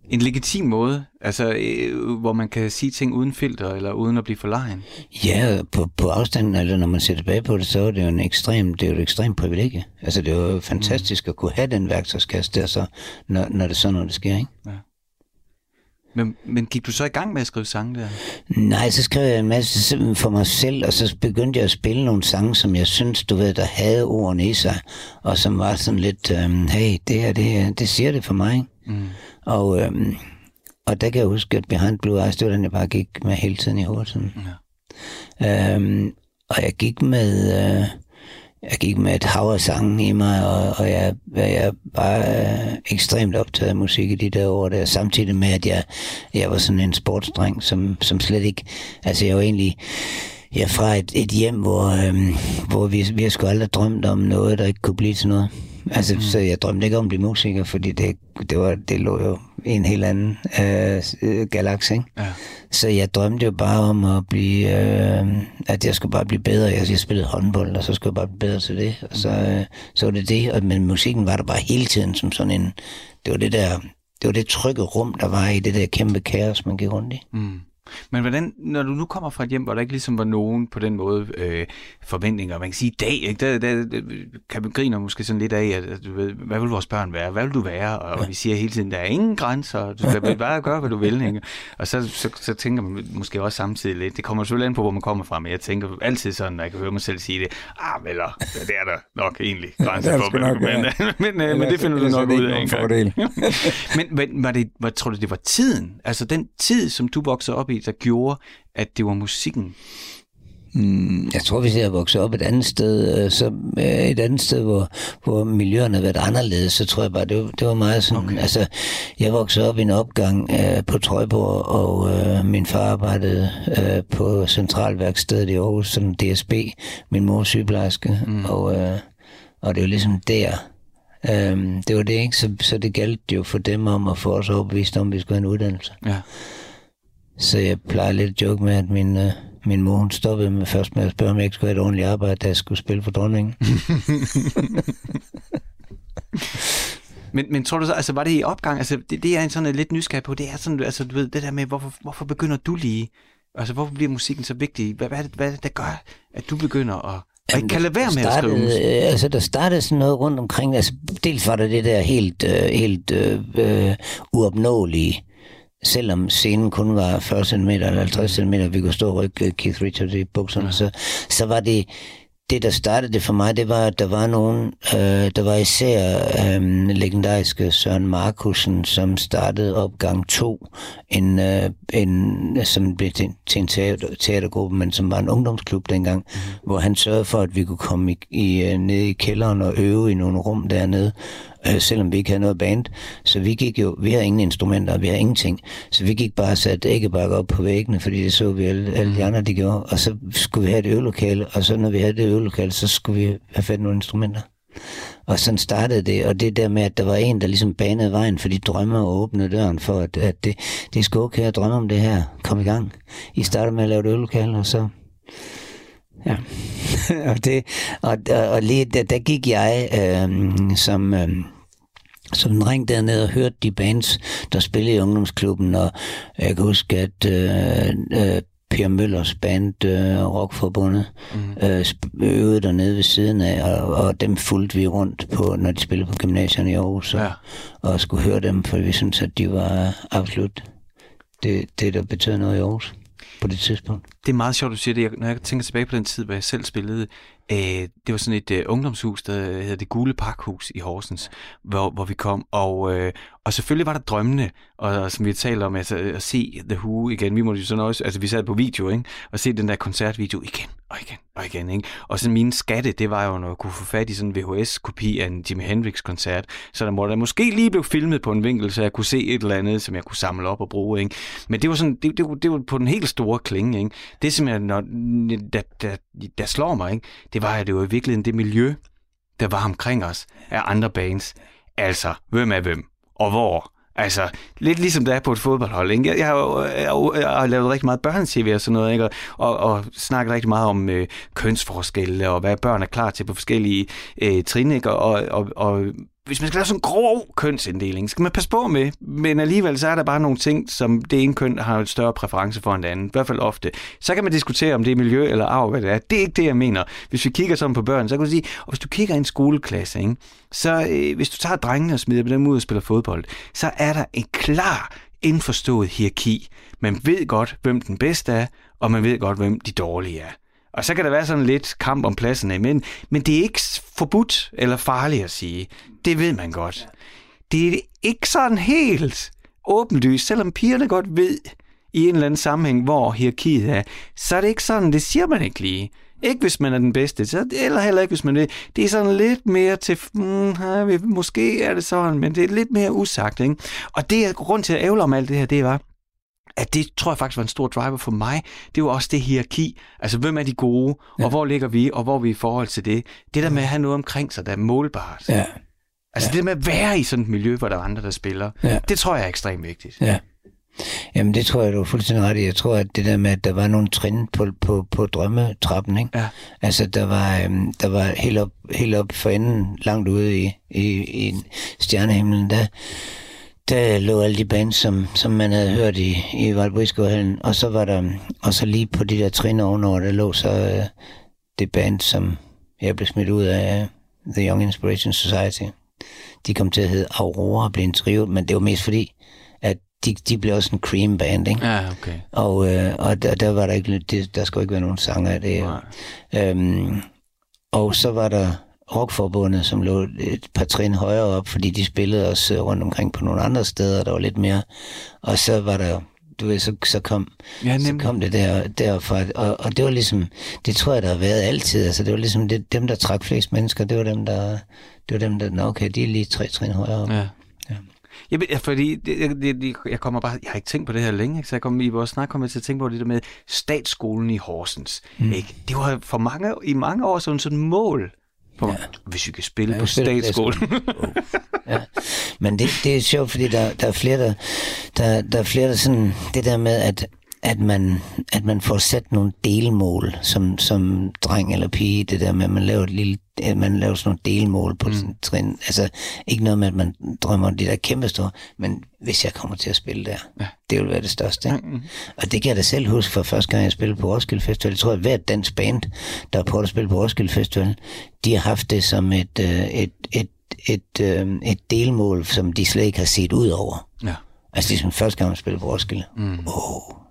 en legitim måde, altså øh, hvor man kan sige ting uden filter, eller uden at blive for lejen. Ja, på, på afstanden, eller når man ser tilbage på det, så er det jo en ekstrem, det er jo et ekstremt privilegie. Altså, det er jo fantastisk at kunne have den værktøjskasse der, så, når, når det så når det sker, ikke? Men, men gik du så i gang med at skrive sange der? Nej, så skrev jeg en masse for mig selv, og så begyndte jeg at spille nogle sange, som jeg synes, du ved, der havde ordene i sig, og som var sådan lidt, øhm, hey, det her, det, det siger det for mig. Mm. Og, øhm, og der kan jeg huske, at Behind Blue Eyes, det var den, jeg bare gik med hele tiden i hovedet. Sådan. Ja. Øhm, og jeg gik med... Øh, jeg gik med et hav af sange i mig, og, og jeg, jeg var øh, ekstremt optaget af musik i de der år der, samtidig med, at jeg, jeg var sådan en sportsdreng, som, som slet ikke... Altså, jeg var egentlig... Jeg er fra et, et hjem, hvor, øhm, hvor vi, vi har sgu aldrig drømt om noget, der ikke kunne blive til noget. Altså, mm. så jeg drømte ikke om at blive musiker, fordi det, det, var, det lå jo i en helt anden øh, øh, galaks, ikke? Ja. Så jeg drømte jo bare om at blive, øh, at jeg skulle bare blive bedre. Jeg, jeg spillede håndbold, og så skulle jeg bare blive bedre til det. Og så, øh, så var det det, og, men musikken var der bare hele tiden som sådan en, det var det der, det var det trygge rum, der var i det der kæmpe kaos, man gik rundt i. Mm. Men hvordan, når du nu kommer fra et hjem, hvor der ikke ligesom var nogen på den måde øh, forventninger, man kan sige i dag, ikke? Der, der, der kan man grine måske sådan lidt af, at, du ved, hvad vil vores børn være, hvad vil du være, og ja. vi siger hele tiden, der er ingen grænser, du skal bare gøre, hvad du vil, ikke? og så, så, så tænker man måske også samtidig lidt, det kommer selvfølgelig an på, hvor man kommer fra, men jeg tænker altid sådan, når jeg kan høre mig selv sige det, ah, eller, det er der nok egentlig grænser for, men, nok, ja. men, men, men, men det finder du nok ud af engang. fordel. men men var det, var, tror du, det var tiden, altså den tid, som du voksede op i, der gjorde, at det var musikken? Mm, jeg tror, hvis jeg voksede op et andet sted, øh, så øh, et andet sted, hvor, hvor miljøerne har været anderledes, så tror jeg bare, det var, det var meget sådan, okay. altså, jeg voksede op i en opgang øh, på Trøjborg, og øh, min far arbejdede øh, på centralværkstedet i Aarhus som DSB, min mor er sygeplejerske, mm. og, øh, og det var ligesom der, øh, det var det ikke, så, så det galt jo for dem om at få os overbevist om, at vi skulle have en uddannelse. Ja. Så jeg plejer lidt at joke med, at min, øh, min mor hun stoppede med først med at spørge, om jeg ikke skulle have et ordentligt arbejde, da jeg skulle spille for dronningen. Men, men tror du så, altså var det i opgang, altså det, det er en sådan lidt nysgerrig på, det er sådan, altså du ved, det der med, hvorfor, hvorfor begynder du lige, altså hvorfor bliver musikken så vigtig? Hvad, hvad, det, hvad det, der gør, at du begynder at, og ikke kan lade være med at skrive musik? startede, øh, Altså, der startede sådan noget rundt omkring. Altså, dels var der det der helt, øh, helt øh, øh, uopnåelige, selvom scenen kun var 40 cm eller 50 cm, vi kunne stå og rykke Keith Richards i bukserne, så, så var det, det, der startede det for mig, det var, at der var nogen, øh, der var især øh, legendariske Søren Markusen, som startede opgang 2, en, øh, en, som blev til, til en teater, teatergruppe, men som var en ungdomsklub dengang, mm. hvor han sørgede for, at vi kunne komme i, i, øh, ned i kælderen og øve i nogle rum dernede, øh, selvom vi ikke havde noget band. Så vi gik jo, vi havde ingen instrumenter, vi havde ingenting. Så vi gik bare og satte æggebakker op på væggene, fordi det så vi alle, alle de andre, de gjorde. Og så skulle vi have et øvelokale, og så når vi havde det øvelokale, så skulle vi have fat i nogle instrumenter. Og sådan startede det, og det der med, at der var en, der ligesom banede vejen for de drømme og åbnede døren for, at, at det, det er sgu okay at drømme om det her. Kom i gang. I starter med at lave et øvelokale, og så... Ja. og, det, og, og, og lige der, der gik jeg øh, som... Øh, som en ring dernede og hørte de bands, der spillede i ungdomsklubben, og jeg kan huske, at øh, øh, Per Møllers band, øh, Rockforbundet, mm. øh, øvede dernede ved siden af, og, og dem fulgte vi rundt på, når de spillede på gymnasierne i Aarhus, og, ja. og skulle høre dem, for vi syntes, at de var absolut det, det der betød noget i Aarhus på det tidspunkt. Det er meget sjovt, du siger det. Jeg, når jeg tænker tilbage på den tid, hvor jeg selv spillede, øh, det var sådan et øh, ungdomshus, der hedder det Gule Parkhus i Horsens, hvor, hvor vi kom. Og, øh, og selvfølgelig var der drømmene, og som vi talte om, altså, at se The Who igen. Vi måtte jo sådan også, altså vi sad på video, ikke? og se den der koncertvideo igen og igen og igen. Ikke? Og så mine skatte, det var jo, når jeg kunne få fat i sådan en VHS-kopi af en Jimi Hendrix-koncert, så der måtte der måske lige blive filmet på en vinkel, så jeg kunne se et eller andet, som jeg kunne samle op og bruge. Ikke? Men det var, sådan, det, det, det var på den helt store klinge. Ikke? Det som jeg, når, der, der, der slår mig, ikke? det var, at det var i virkeligheden det miljø, der var omkring os af andre bands. Altså, hvem er hvem? Og hvor? Altså, lidt ligesom det er på et fodboldhold. Ikke? Jeg, jeg, har, jeg, jeg har lavet rigtig meget børnetv og sådan noget, ikke? Og, og, og snakket rigtig meget om øh, kønsforskelle og hvad børn er klar til på forskellige øh, trin. Ikke? Og, og, og hvis man skal lave sådan en grov kønsinddeling, skal man passe på med, men alligevel så er der bare nogle ting, som det ene køn har en større præference for end det andet, i hvert fald ofte. Så kan man diskutere, om det er miljø eller arv, hvad det er. Det er ikke det, jeg mener. Hvis vi kigger sådan på børn, så kan du sige, og hvis du kigger i en skoleklasse, ikke, så øh, hvis du tager drengene og smider dem ud og spiller fodbold, så er der en klar indforstået hierarki. Man ved godt, hvem den bedste er, og man ved godt, hvem de dårlige er. Og så kan der være sådan lidt kamp om pladserne, men, men det er ikke forbudt eller farligt at sige. Det ved man godt. Det er ikke sådan helt åbenlyst, selvom pigerne godt ved i en eller anden sammenhæng, hvor hierarkiet er, så er det ikke sådan, det siger man ikke lige. Ikke hvis man er den bedste, så, eller heller ikke hvis man er det. er sådan lidt mere til, mm, måske er det sådan, men det er lidt mere usagt. Ikke? Og det er grund til at ævle om alt det her, det var, at det tror jeg faktisk var en stor driver for mig. Det var også det hierarki. Altså, hvem er de gode, ja. og hvor ligger vi, og hvor er vi i forhold til det. Det der med at have noget omkring sig, der er målbart. Ja. Altså, ja. det med at være i sådan et miljø, hvor der er andre, der spiller, ja. det tror jeg er ekstremt vigtigt. Ja. Jamen, det tror jeg, du er fuldstændig ret i. Jeg tror, at det der med, at der var nogle trin på, på, på drømmetrappen, ikke? Ja. Altså, der var, øhm, der var helt op, helt op for enden, langt ude i, i, i stjernehimlen, der, der lå alle de bands, som, som man havde hørt i, i Valdbrisgården, og så var der, og så lige på de der trin ovenover, der lå så uh, det band, som jeg blev smidt ud af, The Young Inspiration Society. De kom til at hedde Aurora, blev en trio, men det var mest fordi, at de, de blev også en cream band, ikke? Ja, okay. Og, uh, og der, der var der ikke, det, der skulle ikke være nogen sanger af det. Um, og så var der rockforbundet, som lå et par trin højere op, fordi de spillede os øh, rundt omkring på nogle andre steder, der var lidt mere. Og så var der du ved, så, så, kom, ja, så kom det der, derfra, og, og det var ligesom, det tror jeg, der har været altid, altså det var ligesom det, dem, der trak flest mennesker, det var dem, der, det var dem, der, nå okay, de er lige tre trin højere op. Ja. Ja. Jeg, fordi det, det, det, jeg kommer bare, jeg har ikke tænkt på det her længe, ikke? så jeg kom i vores snak kom til at tænke på det der med statsskolen i Horsens. Mm. Ikke? Det var for mange, i mange år sådan sådan mål på, ja. hvis vi kan spille ja, på statsskolen. oh. ja. Men det, det er sjovt, fordi der, der er flere, der, der, der er flere, der sådan, det der med, at at man, at man får sat nogle delmål som, som dreng eller pige, det der med, at man laver, et lille, at man laver sådan nogle delmål på mm. sådan trin. Altså, ikke noget med, at man drømmer om det der kæmpe store, men hvis jeg kommer til at spille der, ja. det vil være det største. Ikke? Mm. Og det kan jeg da selv huske for første gang, jeg spillede på Roskilde Festival. Jeg tror, at hver dansk band, der er på at spille på Roskilde Festival, de har haft det som et, øh, et, et, et, et, øh, et delmål, som de slet ikke har set ud over. Ja. Altså, det er som første gang, jeg spillede på Roskilde. Mm. Oh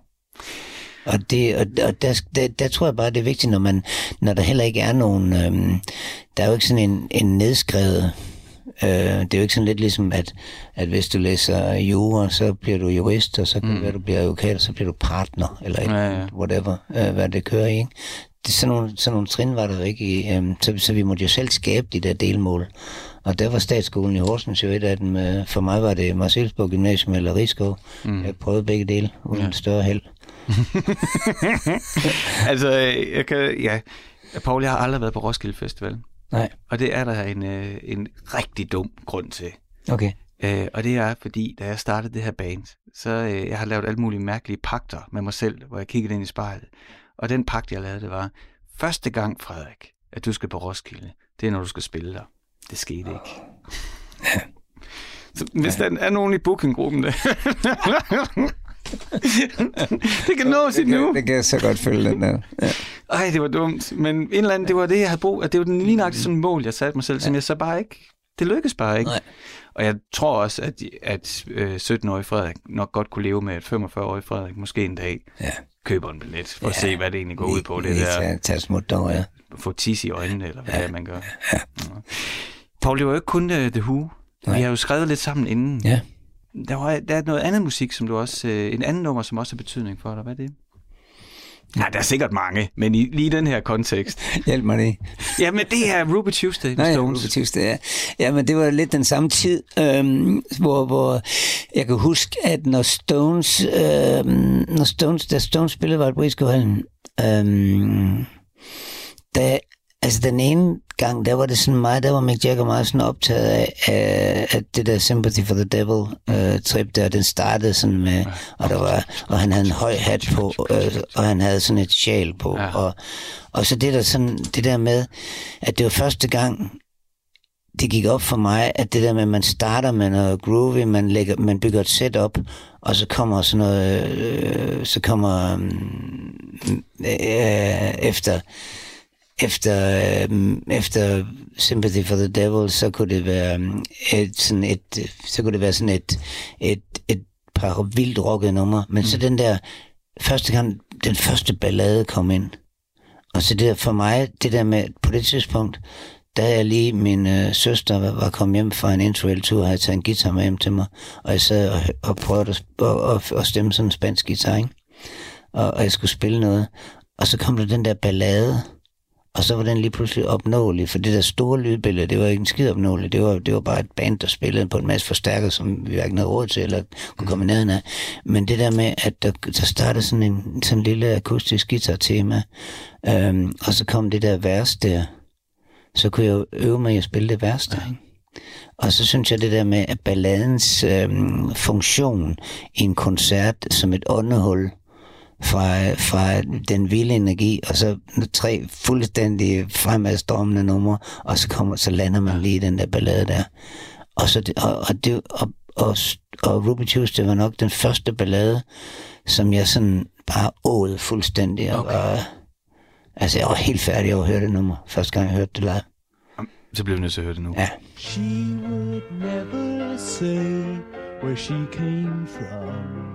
og, det, og, og der, der, der tror jeg bare, det er vigtigt, når, man, når der heller ikke er nogen... Øhm, der er jo ikke sådan en, en nedskrevet... Øh, det er jo ikke sådan lidt ligesom, at, at hvis du læser jura, så bliver du jurist, og så kan mm. være, du bliver advokat, og så bliver du partner, eller ikke, ja, ja. whatever, øh, hvad det kører i. Ikke? Det, sådan, nogle, sådan nogle trin var der jo ikke i, øhm, så, så vi måtte jo selv skabe de der delmål. Og der var statsskolen i Horsens jo et af dem. Øh, for mig var det Marcelsborg Gymnasium eller Rigskov. Mm. Jeg prøvede begge dele uden ja. større held. altså, jeg kan, ja. Paul, jeg har aldrig været på Roskilde Festival. Nej. Og det er der en, øh, en rigtig dum grund til. Okay. Øh, og det er, fordi da jeg startede det her band, så øh, jeg har lavet alle mulige mærkelige pakter med mig selv, hvor jeg kiggede ind i spejlet. Og den pagt, jeg lavede, det var, første gang, Frederik, at du skal på Roskilde, det er, når du skal spille der. Det skete ikke. Så hvis der er nogen i bookinggruppen, der... det kan nås endnu. Det kan jeg så godt følge den der. Ja. Ej, det var dumt. Men en eller anden, det var det, jeg havde brug at Det var den lige nøjagtigt sådan mål, jeg satte mig selv, som jeg så bare ikke... Det lykkedes bare ikke. Nej. Og jeg tror også, at, at øh, 17-årig Frederik nok godt kunne leve med, at 45-årig Frederik måske en dag Ja. køber en billet for at Ja. se, hvad det egentlig går ud på. Det der tage, smut dog, ja. få tis i øjnene, eller hvad ja. man gør. Ja. Paul, det var jo ikke kun uh, The Who. Nej. Vi har jo skrevet lidt sammen inden. Ja. Der, var, der er noget andet musik, som du også... Uh, en anden nummer, som også har betydning for dig. Hvad er det? Nej, der er sikkert mange, men i lige den her kontekst. Hjælp mig lige. Ja, men det er Ruby Tuesday med Nej, Stones. Ruby Tuesday, ja. ja, men det var lidt den samme tid, øhm, hvor, hvor jeg kan huske, at når Stones, øhm, når Stones, da Stones spillede var i Hallen, øhm, da, altså den ene gang, der var det sådan meget, der var Mick Jagger meget sådan optaget af, af det der Sympathy for the Devil øh, trip der, den startede sådan med, og der var, og han havde en høj hat på, øh, og han havde sådan et sjal på, Ja. og, og så det der sådan, det der med, at det var første gang, det gik op for mig, at det der med, at man starter med noget groovy, man, lægger, man bygger et setup, og så kommer sådan noget, øh, så kommer øh, øh, efter, efter, øh, efter Sympathy for the Devil, så kunne det være øh, et, sådan et, så kunne det være sådan et, et, et par vildt rockede numre, men mm. så den der, første gang, den første ballade kom ind, og så det der, for mig, det der med, på det tidspunkt, da jeg lige, min øh, søster var, var kommet hjem fra en interrail-tur, havde jeg taget en guitar med hjem til mig, og jeg sad og, og prøvede at, og, og, og stemme sådan en spansk guitar, ikke? Og, og jeg skulle spille noget, og så kom der den der ballade, og så var den lige pludselig opnåelig, for det der store lydbillede, det var ikke en skid opnåelig, det var, det var bare et band, der spillede på en masse forstærker, som vi hverken havde råd til, eller kunne komme ned af. Men det der med, at der, der startede sådan en sådan en lille akustisk guitar-tema, øhm, og så kom det der vers der, så kunne jeg jo øve mig at spille det vers der, ikke? Og så synes jeg det der med, at balladens øhm, funktion i en koncert som et åndehul, fra, fra den vilde energi, og så tre fuldstændig fremadstormende numre, og så kommer, så lander man lige i den der ballade der. Og, så og, og, det, og, og, og Ruby Tuesday var nok den første ballade, som jeg sådan bare åd fuldstændig. Og, Okay. og, altså, jeg var helt færdig over at høre det nummer, første gang jeg hørte det live. Så bliver vi nødt til at høre det nu. Ja. She would never say where she came from.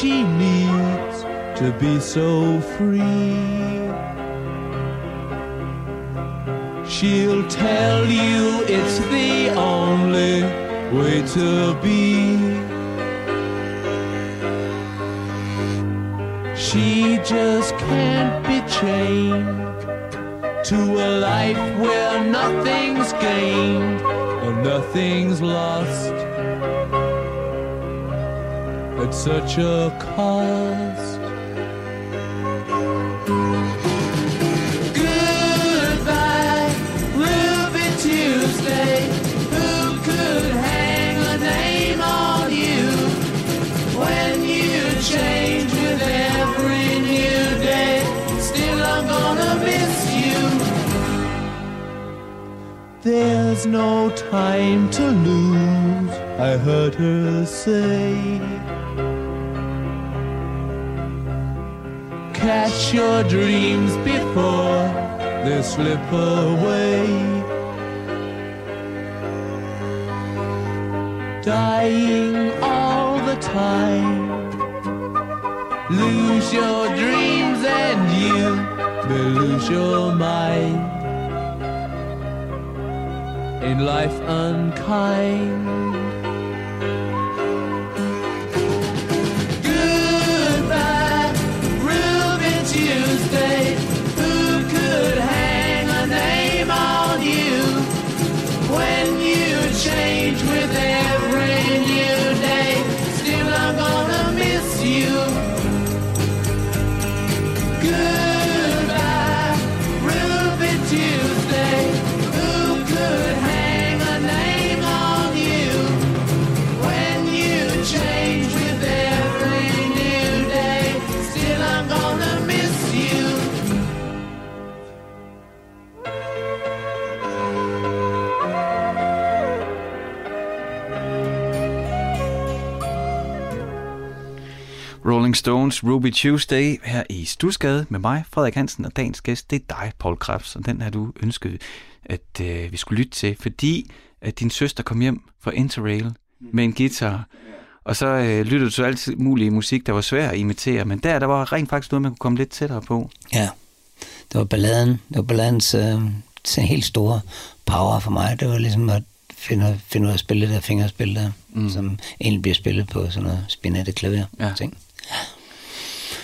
She needs to be so free. She'll tell you it's the only way to be. She just can't be chained to a life where nothing's gained and nothing's lost at such a cost. Goodbye, Ruby Tuesday. Who could hang a name on you when you change with every new day? Still, I'm gonna miss you. There's no time to lose, I heard her say. Catch your dreams before they slip away. Dying all the time lose your dreams and you may lose your mind. In life unkind. Stones Ruby Tuesday her i Stusgade med mig, Frederik Hansen, og dagens gæst, det er dig, Paul Krebs, og den har du ønsket, at øh, vi skulle lytte til, fordi at din søster kom hjem fra Interrail med en guitar, og så øh, lyttede du til alt mulig musik, der var svær at imitere, men der, der var rent faktisk noget, man kunne komme lidt tættere på. Ja, det var balladen. Det var balladens øh, helt store power for mig. Det var ligesom at finde, finde ud af at spille det der fingerspil der, mm. som egentlig bliver spillet på sådan noget spinette klaver Ja. ting.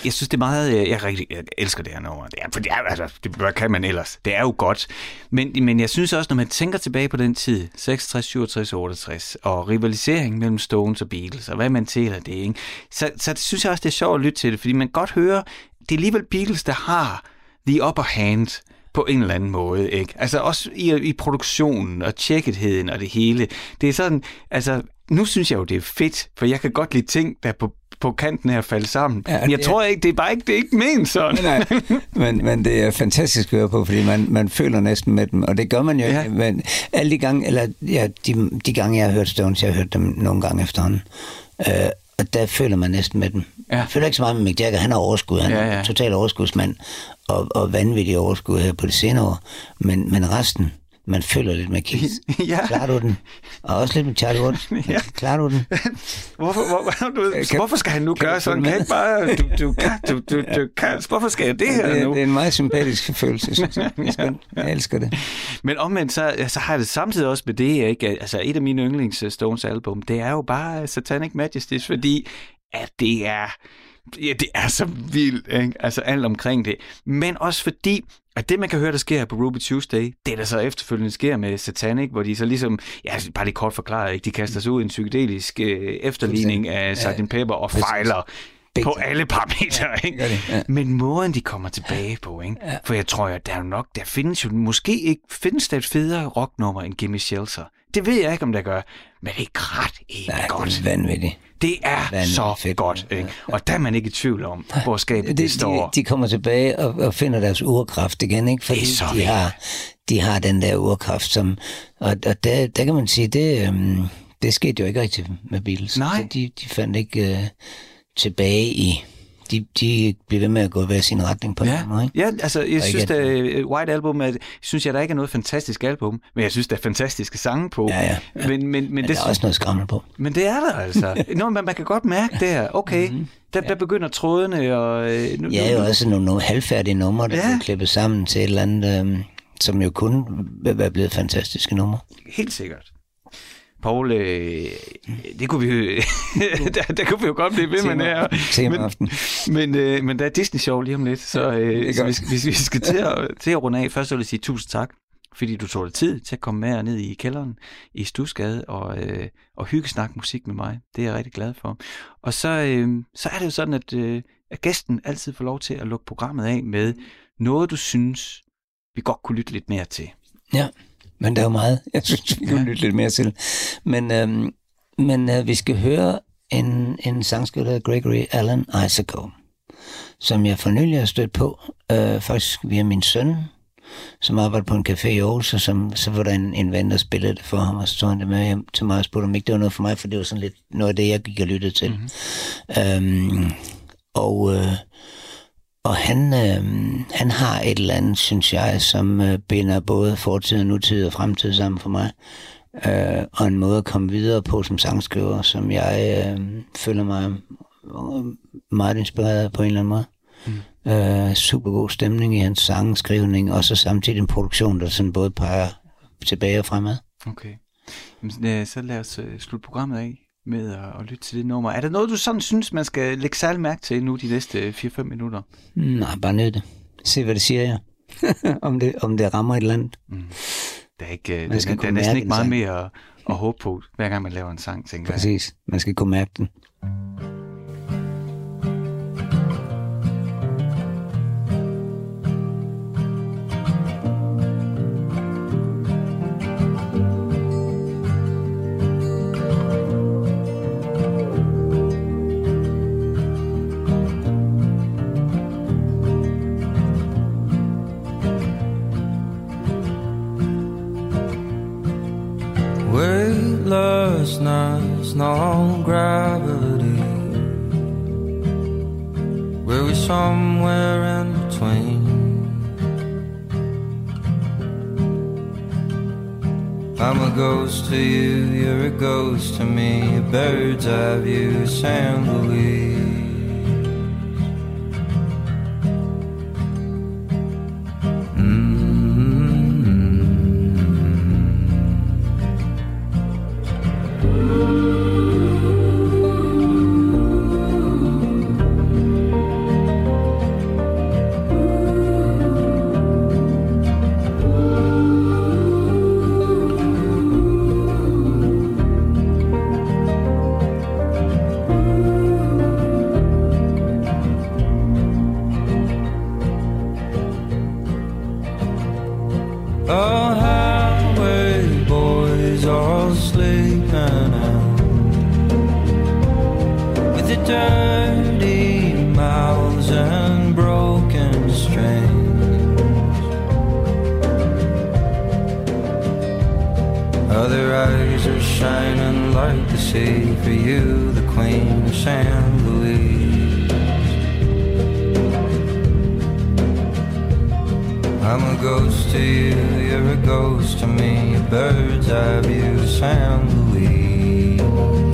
Jeg synes, det er meget... Øh, jeg, rigtig, jeg elsker det her nummer. Det er, for det er, altså, det, hvad kan man ellers? Det er jo godt. Men, men jeg synes også, når man tænker tilbage på den tid, 66, 67, 68, og rivalisering mellem Stones og Beatles, og hvad man tæller det, ikke? Så, så det synes jeg også, det er sjovt at lytte til det, fordi man godt høre, det er alligevel Beatles, der har the upper hand på en eller anden måde, ikke? Altså også i, i produktionen og tjekketheden og det hele. Det er sådan, altså, nu synes jeg jo, det er fedt, for jeg kan godt lide ting, der på, på kanten her falde sammen. Ja, jeg det- tror ikke, det er bare ikke, det er ikke ment sådan. Nej, men, men det er fantastisk at høre på, fordi man, man føler næsten med dem, og det gør man jo Ja. Men alle de gange, eller ja, de, de gange, jeg har hørt Stones, jeg har hørt dem nogle gange efterhånden, øh, og der føler man næsten med dem. Ja. Jeg føler ikke så meget med Mick Jagger, han har overskud, han Ja, er ja. ja. total overskudsmand, og, og vanvittig overskud her på det senere år, men, men resten, man føler lidt med Keith. Ja. Klarer du den? Og også lidt med Charlie Watts. Ja. Klarer du den? Hvorfor, hvor, du, Kan- hvorfor skal han nu kan gøre sådan? Kan ikke bare... Du, du, kan, du, du, du kan. Hvorfor skal jeg det her Det, nu? det er en meget sympatisk følelse, synes jeg. Det er skønt. Jeg elsker det. Men omvendt, så, så har jeg det samtidig også med det, ikke? Altså, et af mine yndlings øh, Stones album, det er jo bare Satanic Majesties, fordi at det er, ja, det er så vildt, ikke? Altså, alt omkring det. Men også fordi, at det, man kan høre, der sker på Ruby Tuesday, det der så efterfølgende sker med Satanic, hvor de så ligesom, ja, bare lige kort forklaret, ikke? De kaster sig ud i en psykedelisk øh, efterligning af Sgt. Pepper og fejler på alle parametre, ikke? gør de, ja. Men måden, de kommer tilbage på, ikke? Ja. For jeg tror, at der er jo nok, der findes jo, måske ikke, findes der et federe rocknummer end Gimme Shelter. Det ved jeg ikke, om der gør, men det er ret ikke Nej, godt. det er vanvittigt. Det er Vanvittigt så fedt. godt, ikke? Og der er man ikke i tvivl om, hvor skabet det, de, det står. de, de kommer tilbage og, og finder deres urkraft igen, ikke? Fordi Det er så de har, de har den der urkraft, som... Og, og der, der kan man sige, det, øhm, det skete jo ikke rigtigt med Beatles. Nej. Så de, de fandt ikke øh, tilbage i... De, de blev ved med at gå hver sin retning på Ja, anden måde, ikke? ja, altså jeg Og synes, ikke at White Album, er, synes jeg, der ikke er noget fantastisk album, men jeg synes, der er fantastiske sange på. Ja, ja, ja. Men, men, men, Men det, der er også noget skræmmende på. men det er der altså. Nå, men man kan godt mærke det her. Okay, mm-hmm. der, der begynder trådene, og... øh, Nu, Ja, nu, jo også nogle, nogle halvfærdige numre, der Ja. ja. blev klippet sammen til et eller andet, øhm, som jo kunne være blevet fantastiske numre. Helt sikkert. Paul, øh, det kunne vi der, der kunne vi jo godt blive ved med her. temaaften. Men, men, øh, men der er Disney-show lige om lidt, så, øh, så hvis, hvis vi skal til at, til at runde af, først vil jeg sige tusind tak, fordi du tog dig tid til at komme med ned i kælderen i Stusgade og, øh, og hygge snak musik med mig. Det er jeg rigtig glad for. Og så, øh, så er det jo sådan, at, øh, at gæsten altid får lov til at lukke programmet af med noget, du synes, vi godt kunne lytte lidt mere til. Ja, men der er jo meget, jeg synes, vi kan lytte lidt mere til. Men, øhm, men øh, vi skal høre en, en sangskriver, hedder Gregory Allen Isaacow, som jeg for nylig har stødt på, øh, faktisk via min søn, som arbejder på en café i Aarhus, og som, så var der en, en ven, der spillede det for ham, og så tog han det med hjem til mig og spurgte, om ikke det var noget for mig, for det var sådan lidt noget af det, jeg gik og lyttede til. Mm-hmm. Øhm, og øh, og han, øh, han har et eller andet, synes jeg, som øh, binder både fortid, nutid og fremtid sammen for mig. Øh, og en måde at komme videre på som sangskriver, som jeg øh, føler mig meget inspireret på en eller anden måde. Mm. Øh, super god stemning i hans sangskrivning, og så samtidig en produktion, der sådan både peger tilbage og fremad. Okay. Jamen, øh, så lad os øh, slutte programmet af med at, at lytte til det nummer. Er der noget, du sådan synes, man skal lægge særlig mærke til nu de næste 4-5 minutter? Nej, bare nød det. Se, hvad det siger jeg. om, det, om det rammer et eller andet. Mm. Der er, ikke, der, der, der er næsten ikke meget mere at, at håbe på, hver gang man laver en sang, tænker Præcis. jeg. Præcis. Man skal kunne mærke den. Weightlessness, no gravity. Where we somewhere in between. I'm a ghost to you, you're a ghost to me. A bird's eye view, San Luis. sleeping out with the dirty mouths and broken strings. Other eyes are shining like the sea for you, the Queen of San Luis. I'm a ghost to you, you're a ghost to me. A bird's eye view, San Luis.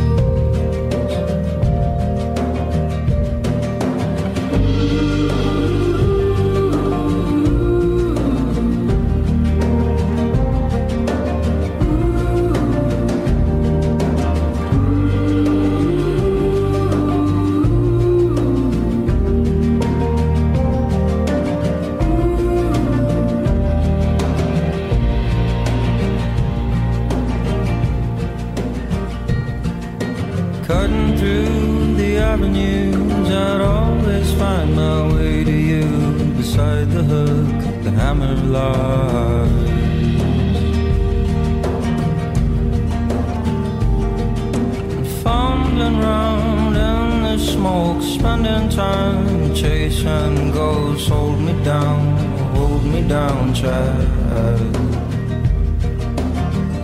smoke, spending time chasing ghosts. Hold me down, hold me down, child.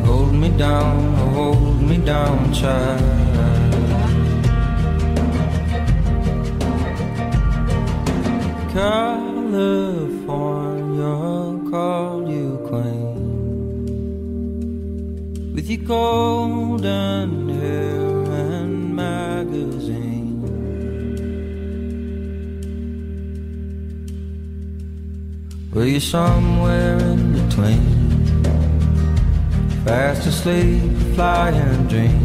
Hold me down, hold me down, child. California called you queen with your golden hair and magazine. Well, you're somewhere in between. Fast asleep, flying dream.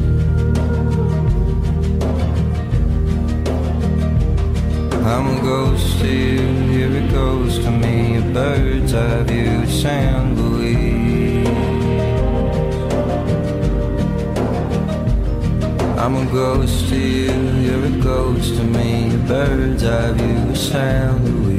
I'm a ghost here, here it goes to me. A bird's eye view, San Luis. I'm a ghost here, here it goes to me. A bird's eye view, San Luis.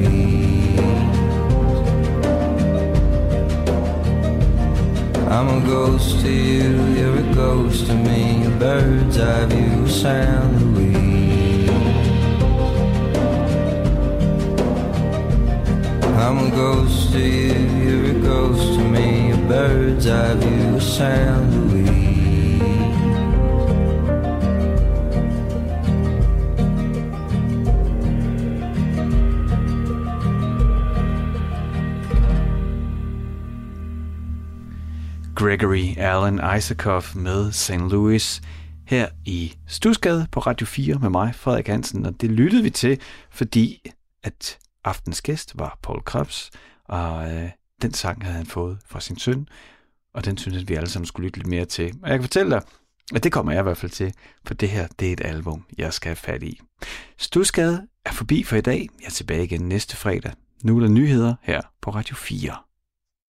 I'm a ghost to you, you're a ghost to me. A bird's eye view, San Luis. I'm a ghost to you, you're a ghost to me. A bird's eye view, San Luis. Gregory Allen Isakov med St. Louis. her i Stusgade på Radio 4 med mig, Frederik Hansen, og det lyttede vi til, fordi at aftens gæst var Paul Krebs, og øh, den sang havde han fået fra sin søn, og den synes at vi alle sammen skulle lytte lidt mere til. Og jeg kan fortælle dig, at det kommer jeg i hvert fald til, for det her, det er et album, jeg skal have fat i. Stusgade er forbi for i dag. Jeg er tilbage igen næste fredag. Nu er der nyheder her på Radio 4.